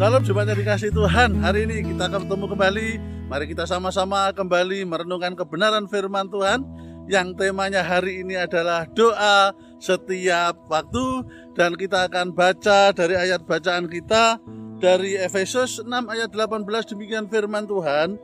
Salam jemaatnya dikasih Tuhan. Hari ini kita akan bertemu kembali. Mari kita sama-sama kembali merenungkan kebenaran firman Tuhan yang temanya hari ini adalah doa setiap waktu dan kita akan baca dari ayat bacaan kita dari Efesus 6 ayat 18 demikian firman Tuhan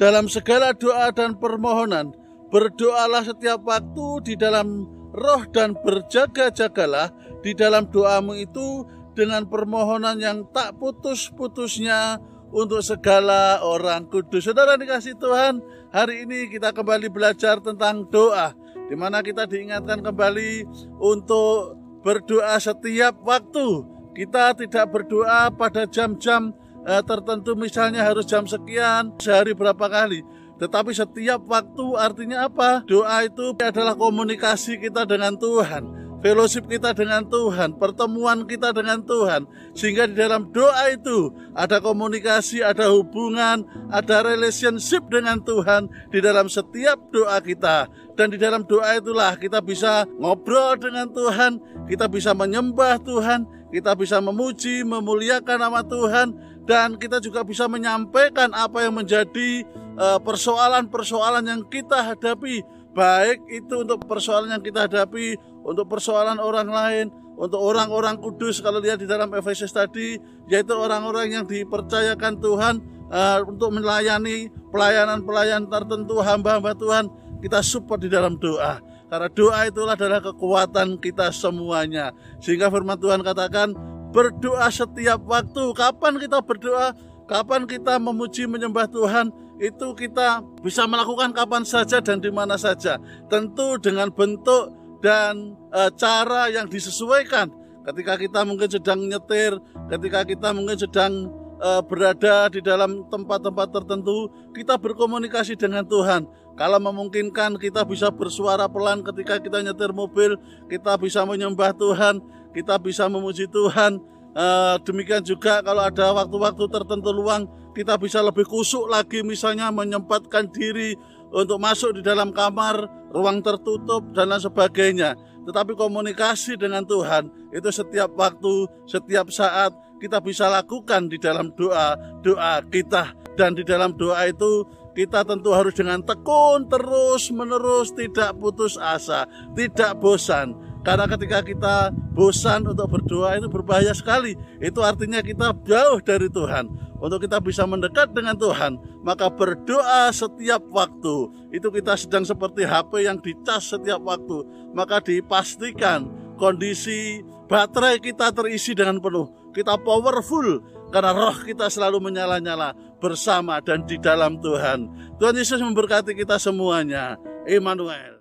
dalam segala doa dan permohonan berdoalah setiap waktu di dalam roh dan berjaga-jagalah di dalam doamu itu dengan permohonan yang tak putus-putusnya untuk segala orang kudus. Saudara dikasih Tuhan, hari ini kita kembali belajar tentang doa, di mana kita diingatkan kembali untuk berdoa setiap waktu. Kita tidak berdoa pada jam-jam eh, tertentu, misalnya harus jam sekian, sehari berapa kali. Tetapi setiap waktu artinya apa? Doa itu adalah komunikasi kita dengan Tuhan fellowship kita dengan Tuhan, pertemuan kita dengan Tuhan, sehingga di dalam doa itu ada komunikasi, ada hubungan, ada relationship dengan Tuhan di dalam setiap doa kita. Dan di dalam doa itulah kita bisa ngobrol dengan Tuhan, kita bisa menyembah Tuhan, kita bisa memuji, memuliakan nama Tuhan, dan kita juga bisa menyampaikan apa yang menjadi eh, persoalan-persoalan yang kita hadapi baik itu untuk persoalan yang kita hadapi, untuk persoalan orang lain, untuk orang-orang kudus kalau lihat di dalam Efesus tadi, yaitu orang-orang yang dipercayakan Tuhan uh, untuk melayani pelayanan-pelayanan tertentu hamba-hamba Tuhan, kita support di dalam doa. Karena doa itulah adalah kekuatan kita semuanya. Sehingga firman Tuhan katakan, berdoa setiap waktu. Kapan kita berdoa? Kapan kita memuji menyembah Tuhan? Itu kita bisa melakukan kapan saja dan di mana saja. Tentu dengan bentuk dan e, cara yang disesuaikan. Ketika kita mungkin sedang nyetir, ketika kita mungkin sedang e, berada di dalam tempat-tempat tertentu, kita berkomunikasi dengan Tuhan. Kalau memungkinkan kita bisa bersuara pelan ketika kita nyetir mobil, kita bisa menyembah Tuhan, kita bisa memuji Tuhan. E, demikian juga kalau ada waktu-waktu tertentu luang, kita bisa lebih kusuk lagi misalnya menyempatkan diri untuk masuk di dalam kamar, ruang tertutup dan lain sebagainya. Tetapi komunikasi dengan Tuhan itu setiap waktu, setiap saat kita bisa lakukan di dalam doa, doa kita dan di dalam doa itu kita tentu harus dengan tekun terus menerus tidak putus asa, tidak bosan. Karena ketika kita bosan untuk berdoa itu berbahaya sekali. Itu artinya kita jauh dari Tuhan untuk kita bisa mendekat dengan Tuhan, maka berdoa setiap waktu. Itu kita sedang seperti HP yang dicas setiap waktu, maka dipastikan kondisi baterai kita terisi dengan penuh. Kita powerful karena roh kita selalu menyala-nyala bersama dan di dalam Tuhan. Tuhan Yesus memberkati kita semuanya. Emmanuel.